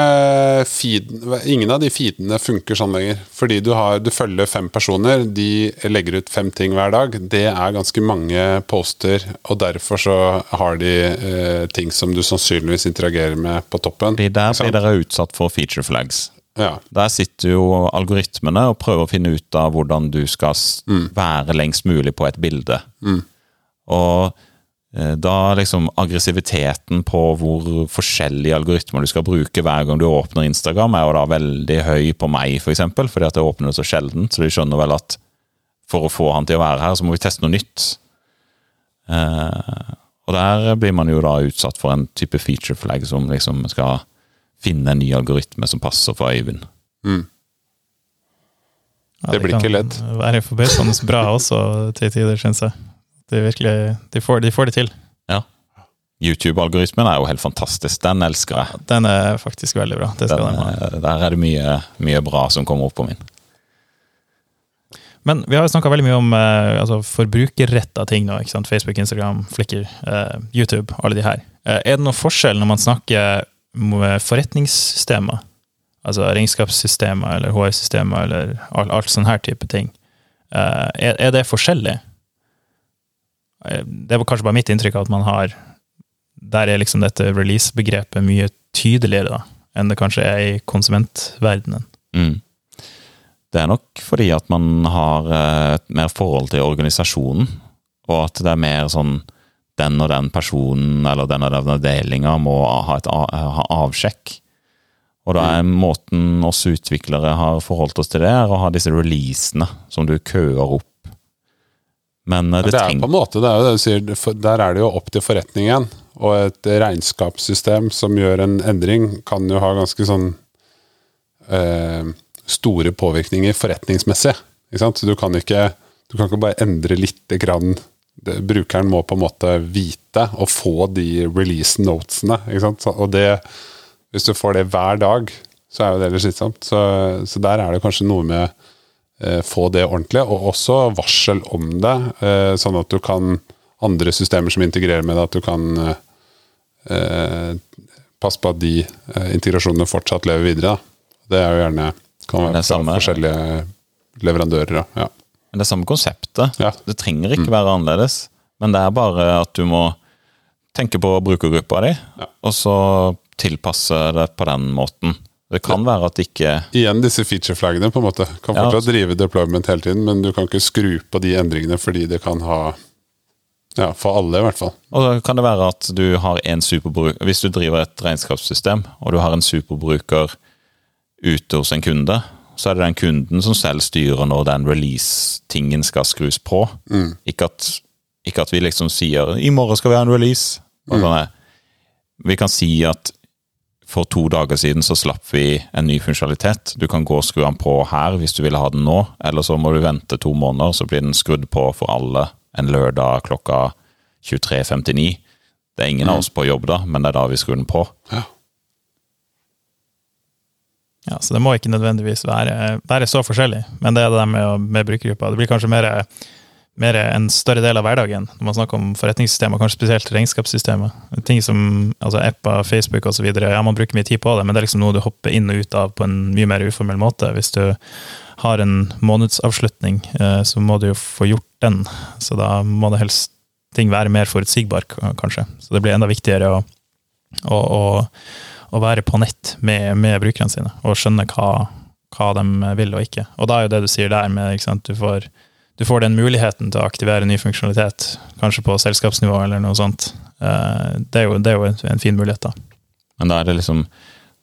feeden, Ingen av de feedene funker sånn lenger. Fordi du, har, du følger fem personer, de legger ut fem ting hver dag. Det er ganske mange poster, og derfor så har de eh, ting som du sannsynligvis interagerer med på toppen. De der blir dere utsatt for feature flags. Ja. Der sitter jo algoritmene og prøver å finne ut av hvordan du skal mm. være lengst mulig på et bilde. Og eh, da liksom aggressiviteten på hvor forskjellige algoritmer du skal bruke hver gang du åpner Instagram, er jo da veldig høy på meg, for eksempel, fordi at jeg åpner det så sjeldent. Så de skjønner vel at for å få han til å være her, så må vi teste noe nytt. Eh, og der blir man jo da utsatt for en type feature flag som liksom skal finne en ny algoritme som passer for Øyvind. Ja, Det blir ikke lett. Det kan være forbausende bra også til tider, syns jeg. De, virkelig, de, får, de får det til. Ja. YouTube-algoritmen er jo helt fantastisk. Den elsker jeg. Den er faktisk veldig bra. Det skal Den, de eh, der er det mye, mye bra som kommer opp på min. Men vi har jo snakka veldig mye om eh, altså forbrukerretta ting nå. ikke sant? Facebook, Instagram, Flikker, eh, YouTube, alle de her. Eh, er det noen forskjell når man snakker forretningssystemer? Altså regnskapssystemer eller HR-systemer eller alt, alt sånn her type ting. Eh, er, er det forskjellig? Eh, Det var kanskje bare mitt inntrykk at man har Der er liksom dette release-begrepet mye tydeligere da, enn det kanskje er i konsumentverdenen. Mm. Det er nok fordi at man har eh, et mer forhold til organisasjonen, og at det er mer sånn den og den personen eller den og den avdelinga må ha et ha avsjekk. Og da er måten oss utviklere har forholdt oss til det, er å ha disse releasene som du køer opp. Men eh, Det, det, er på en måte det er det du sier, der er det jo opp til forretningen. Og et regnskapssystem som gjør en endring, kan jo ha ganske sånn eh, store påvirkninger forretningsmessig. Ikke sant? Du kan ikke, du kan ikke bare endre lite grann. Det, brukeren må på en måte vite og få de release notesene. Ikke sant? Så, og det, hvis du får det hver dag, så er jo det litt slitsomt. Så, så der er det kanskje noe med eh, få det ordentlig, og også varsel om det, eh, sånn at du kan andre systemer som integrerer med det, at du kan eh, passe på at de eh, integrasjonene fortsatt lever videre. Da. Det er jo gjerne kan være forskjellige leverandører. Ja. Men det er samme konseptet. Ja. Det trenger ikke være annerledes. Men det er bare at du må tenke på brukergruppa di, Ja. og så tilpasse det på den måten. Det kan være at ikke Igjen disse feature-flaggene, på en måte. Kan Ja. drive deployment hele tiden, men du kan ikke skru på de endringene fordi det kan ha Ja, for alle, i hvert fall. Og så kan det være at du har en superbruker Hvis du driver et regnskapssystem, og du har en superbruker ute hos en kunde, så er det den kunden som selv styrer når den release-tingen skal skrus på. Ikke, at, ikke at vi liksom sier 'i morgen skal vi ha en release'. Sånn, vi kan si at for to dager siden så slapp vi en ny funksjonalitet. Du kan gå og skru den på her hvis du vil ha den nå, eller så må du vente to måneder, så blir den skrudd på for alle en lørdag klokka 23.59. Det er ingen av oss på jobb da, men det er da vi skrur den på. Ja. Ja, Så det må ikke nødvendigvis være, være så forskjellig, men det er det med, med brukergruppa. Det blir kanskje mer, mer en større del av hverdagen når man snakker om forretningssystemer, kanskje spesielt regnskapssystemet. Ting som altså apper, Facebook osv. Ja, man bruker mye tid på det, men det er liksom noe du hopper inn og ut av på en mye mer uformell måte. Hvis du har en månedsavslutning, eh, så må du jo få gjort den. Så da må det helst ting være mer forutsigbar, kanskje. Så det blir enda viktigere å, å, å å være på nett med, med brukerne sine, og skjønne hva, hva de vil og ikke. Og da er jo det du sier der med sant, du får, du får den muligheten til å aktivere ny funksjonalitet, kanskje på selskapsnivå eller noe sånt. Eh, Det er jo, det er jo en, en fin mulighet, da. Men da er det liksom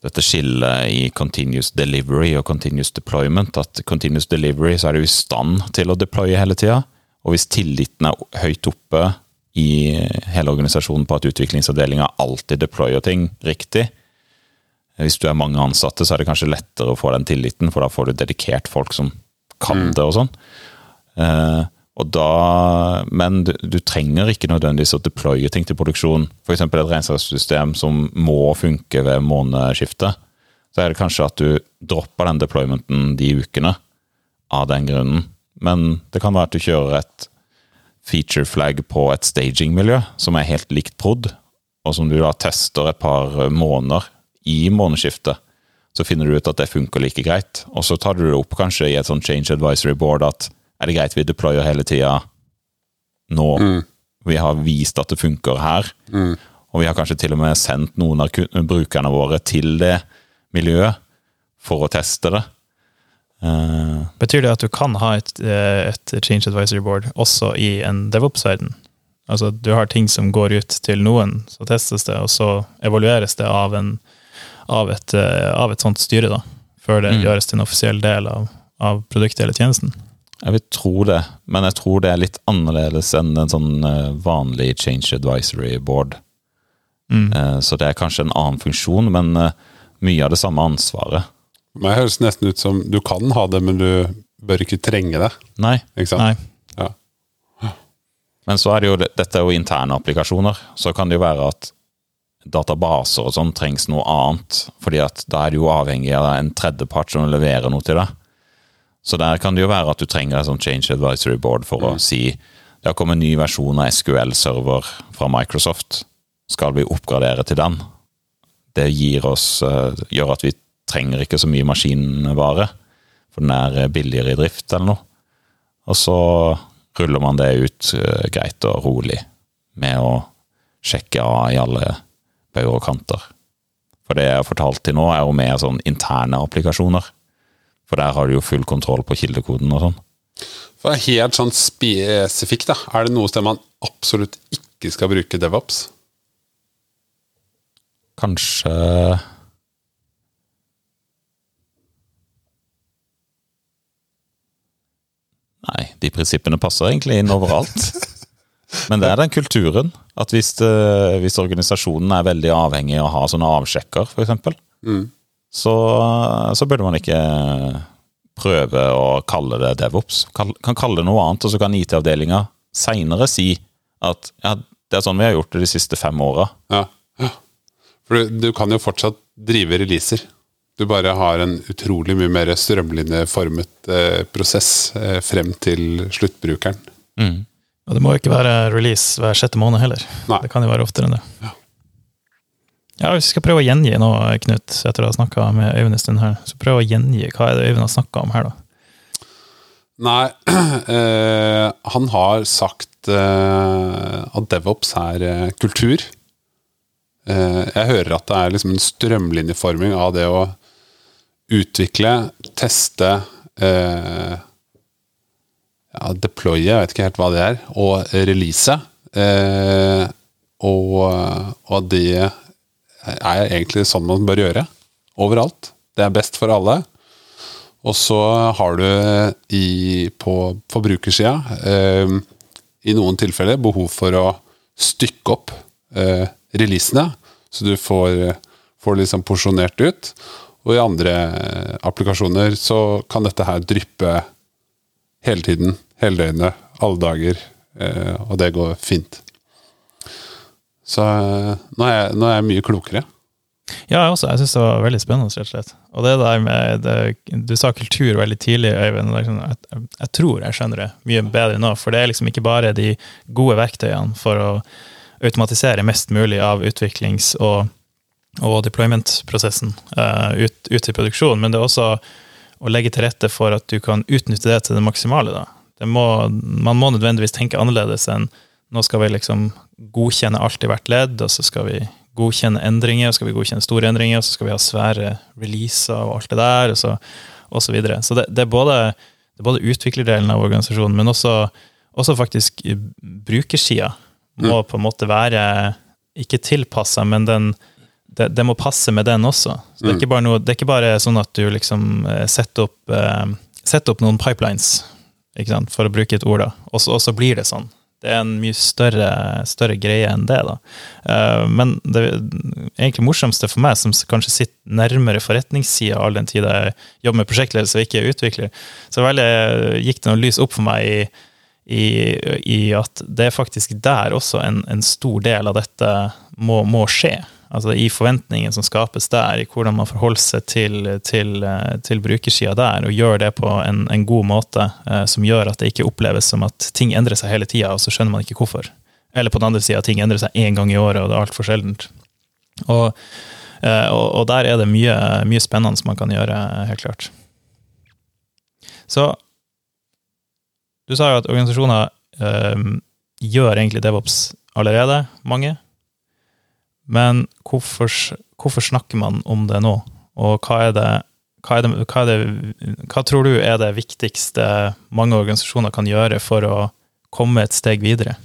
dette skillet i continuous delivery og continuous deployment. At continuous delivery så er du i stand til å deploye hele tida. Og hvis tilliten er høyt oppe i hele organisasjonen på at utviklingsavdelinga alltid deployer ting riktig, hvis du er mange ansatte, så er det kanskje lettere å få den tilliten, for da får du dedikert folk som kan det og sånn. Eh, og da, men du, du trenger ikke nødvendigvis å deploye ting til produksjon. F.eks. et regnskapssystem som må funke ved månedsskiftet. Så er det kanskje at du dropper den deploymenten de ukene av den grunnen. Men det kan være at du kjører et feature flag på et staging-miljø som er helt likt prod, og som du da tester et par måneder i månedsskiftet. Så finner du ut at det funker like greit, og så tar du det opp kanskje i et sånn change advisory board at er det greit vi deployer hele tida nå? Vi har vist at det funker her, og vi har kanskje til og med sendt noen av brukerne våre til det miljøet for å teste det. Uh, Betyr det at du kan ha et, eh, et change advisory board også i en DevOps-verden? Altså du har ting som går ut til noen, så testes det, og så evalueres det av, en, av, et, eh, av et sånt styre, da. Før det Mm. gjøres til en offisiell del av, av produktet eller tjenesten. Jeg vil tro det, men jeg tror det er litt annerledes enn en sånn eh, vanlig change advisory board. Mm. Eh, Så det er kanskje en annen funksjon, men mye av det samme ansvaret. Men det høres nesten ut som du kan ha det, men du bør ikke trenge det. Nei, Ikke sant? Nei. Ja. men så er det jo, dette er jo interne applikasjoner. Så kan det jo være at databaser og sånn trengs noe annet, fordi at da er du jo avhengig av en tredjepart som leverer noe til deg. Så der kan det jo være at du trenger et sånt change advisory board for å si det har kommet en ny versjon av SQL-server fra Microsoft. Skal vi oppgradere til den? Det oss, eh, gjør at vi trenger ikke så mye maskinvare, for den er eh, billigere i drift eller noe. Og så ruller man det ut eh, greit og rolig med å sjekke av i alle bauger og kanter. For det jeg har fortalt til nå, er jo mer sånn interne applikasjoner. For der har du jo full kontroll på kildekoden og sånn. For helt sånn spesifikt, da. Er det noe sted man absolutt ikke skal bruke DevOps? Kanskje Nei, de prinsippene passer egentlig inn overalt. Men det er den kulturen. At hvis, det, hvis organisasjonen er veldig avhengig av å ha sånne avsjekker, f.eks., så, så burde man ikke prøve å kalle det DevOps. Kan kalle det noe annet, og så kan IT-avdelinga seinere si at ja, det er sånn vi har gjort det de siste fem åra. Ja. ja. For du, du kan jo fortsatt drive releaser. Du bare har en utrolig mye mer strømlinjeformet eh, prosess eh, frem til sluttbrukeren. Og det må jo ikke være release hver sjette måned heller. Nei. Det kan jo være oftere enn det. Ja. Ja, Hvis vi skal prøve å gjengi nå, Knut, etter å ha snakka med Øyvind en stund her, så prøv å gjengi hva er det Øyvind har snakka om her, da. Nei, øh, han har sagt øh, at DevOps er øh, kultur. Jeg hører at det er liksom en strømlinjeforming av det å utvikle, teste, ja, deploye, jeg vet ikke helt hva det er, og release. Eh, og, og det er egentlig sånn man bør gjøre. Overalt. Det er best for alle. Og så har du i, på forbrukersida eh, i noen tilfeller behov for å stykke opp eh, releasene, så du får, får liksom porsjonert ut. Og i andre eh, applikasjoner så kan dette her dryppe hele tiden, hele døgnet, alle dager, eh, og det går fint. Så eh, nå er, jeg, nå er jeg mye klokere. Ja, jeg også. Jeg syns det var veldig spennende, rett og slett. Og det der med det, Du sa kultur veldig tidlig, Øyvind. Liksom, jeg, jeg, tror jeg skjønner det mye bedre nå. For det er liksom ikke bare de gode verktøyene for å automatisere mest mulig av utviklings- og, og deployment-prosessen uh, ut, ut, til produksjon, men det er også å legge til rette for at du kan utnytte det til det maksimale. Det må, man må nødvendigvis tenke annerledes enn nå skal vi liksom godkjenne alt i hvert ledd, og så skal vi godkjenne endringer, så skal vi godkjenne store endringer, og så skal vi ha svære releaser og alt det der, og så, og så videre. Så det, det, er både, det, er både, utviklerdelen av organisasjonen, men også, også faktisk brukersida må mm. på en måte være ikke tilpassa, men den, det, det, må passe med den også. Så det, er mm. ikke bare noe, det er ikke bare sånn at du liksom eh, setter opp, eh, setter opp noen pipelines, for å bruke et ord, da, og så, og så blir det sånn. Det er en mye større, større greie enn det. da. Eh, men det egentlig morsomste for meg, som kanskje sitter nærmere forretningssida all den tid jeg jobber med prosjektledelse og ikke er utvikler, så veldig, gikk det noe lys opp for meg i, i, i, at det er faktisk der også en, en stor del av dette må, må skje altså i forventningen som skapes der, i hvordan man forholder seg til, til, til brukersida der, og gjør det på en, en god måte eh, som gjør at det ikke oppleves som at ting endrer seg hele tida, og så skjønner man ikke hvorfor. Eller på den andre sida, ting endrer seg én gang i året, og det er altfor sjeldent. Og, eh, og, og, der er det mye, mye spennende som man kan gjøre, helt klart. Så du sa jo at organisasjoner eh, gjør egentlig DevOps allerede, mange. Men hvorfor, hvorfor, snakker man om det nå? Og hva er det, hva, er det, hva, er det, hva tror du er det viktigste mange organisasjoner kan gjøre for å komme et steg videre?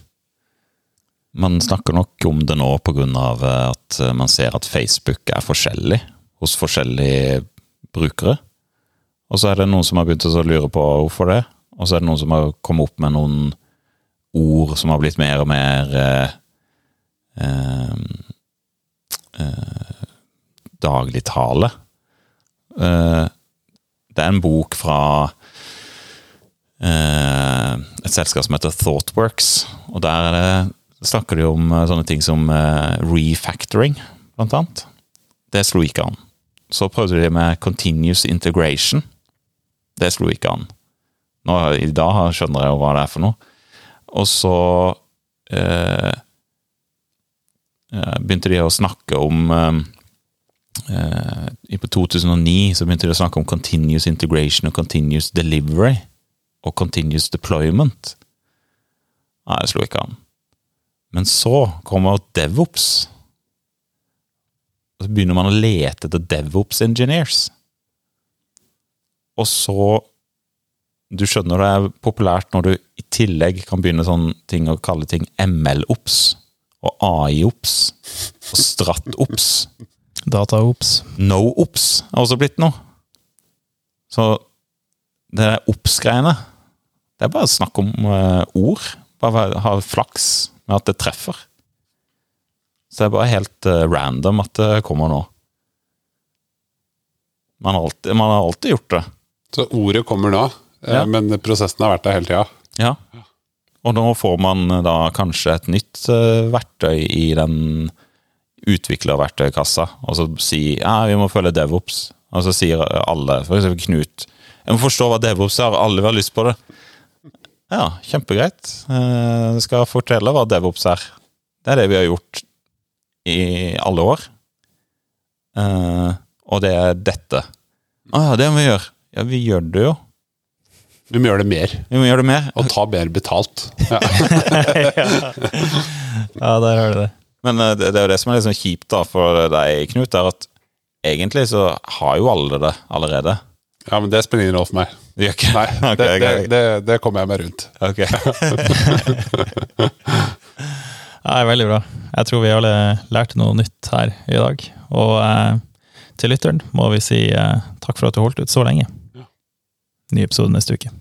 Man snakker nok om det nå pga. at man ser at Facebook er forskjellig hos forskjellige brukere. Og så er det noen som har begynt å lure på hvorfor det. Og så er det noen som har kommet opp med noen ord som har blitt mer og mer eh, eh, eh, dagligtale. Eh, det er en bok fra eh, et selskap som heter Thoughtworks, og der det, snakker de om eh, sånne ting som eh, refactoring, blant annet. Det slo ikke an. Så prøvde de med continuous integration. Det slo ikke an. Nå, I dag skjønner jeg jo hva det er for noe. Og så eh, begynte de å snakke om eh, eh, På 2009 så begynte de å snakke om continuous integration og continuous delivery og continuous deployment. Nei, det slo ikke an. Men så kommer DevOps. Og så begynner man å lete etter DevOps engineers. Og så Du skjønner det er populært når du i tillegg kan begynne sånne ting å kalle ting ML-ops og AI-ops og Stratt-ops. Data-ops. No-ops er også blitt noe. Så det der ops-greiene, det er bare snakk om uh, ord. Bare ha flaks med at det treffer. Så det er bare helt uh, random at det kommer nå. Man har, alltid, man har alltid gjort det. Så ordet kommer nå, eh, ja. men prosessen har vært der hele tida? Ja. Og nå får man eh, da kanskje et nytt uh, verktøy i den utviklerverktøykassa, og så sier ja, vi må følge DevOps. Og så sier alle, f.eks. Knut, jeg må forstå hva DevOps er, alle vil ha lyst på det. Ja, kjempegreit. Eh, jeg skal fortelle hva DevOps er. Det er det vi har gjort i alle år. Og det er dette. Å ja, det må vi gjøre. Ja, vi gjør det jo. Vi må gjøre det mer. Vi må gjøre det mer. Og ta mer betalt. Ja, ja der har du det. Men eh, det, det er jo det som er sånn kjipt da for deg, Knut, er at egentlig så har jo alle det allerede. Ja, men det spiller ingen rolle for meg. Det gjør ikke? Nei, okay, det, det, det, det, kommer jeg meg rundt. Ok. ja, veldig bra. Jeg tror vi alle lærte noe nytt her i dag. Og eh, til lytteren må vi si eh, takk for at du holdt ut så lenge. Ny episode neste uke.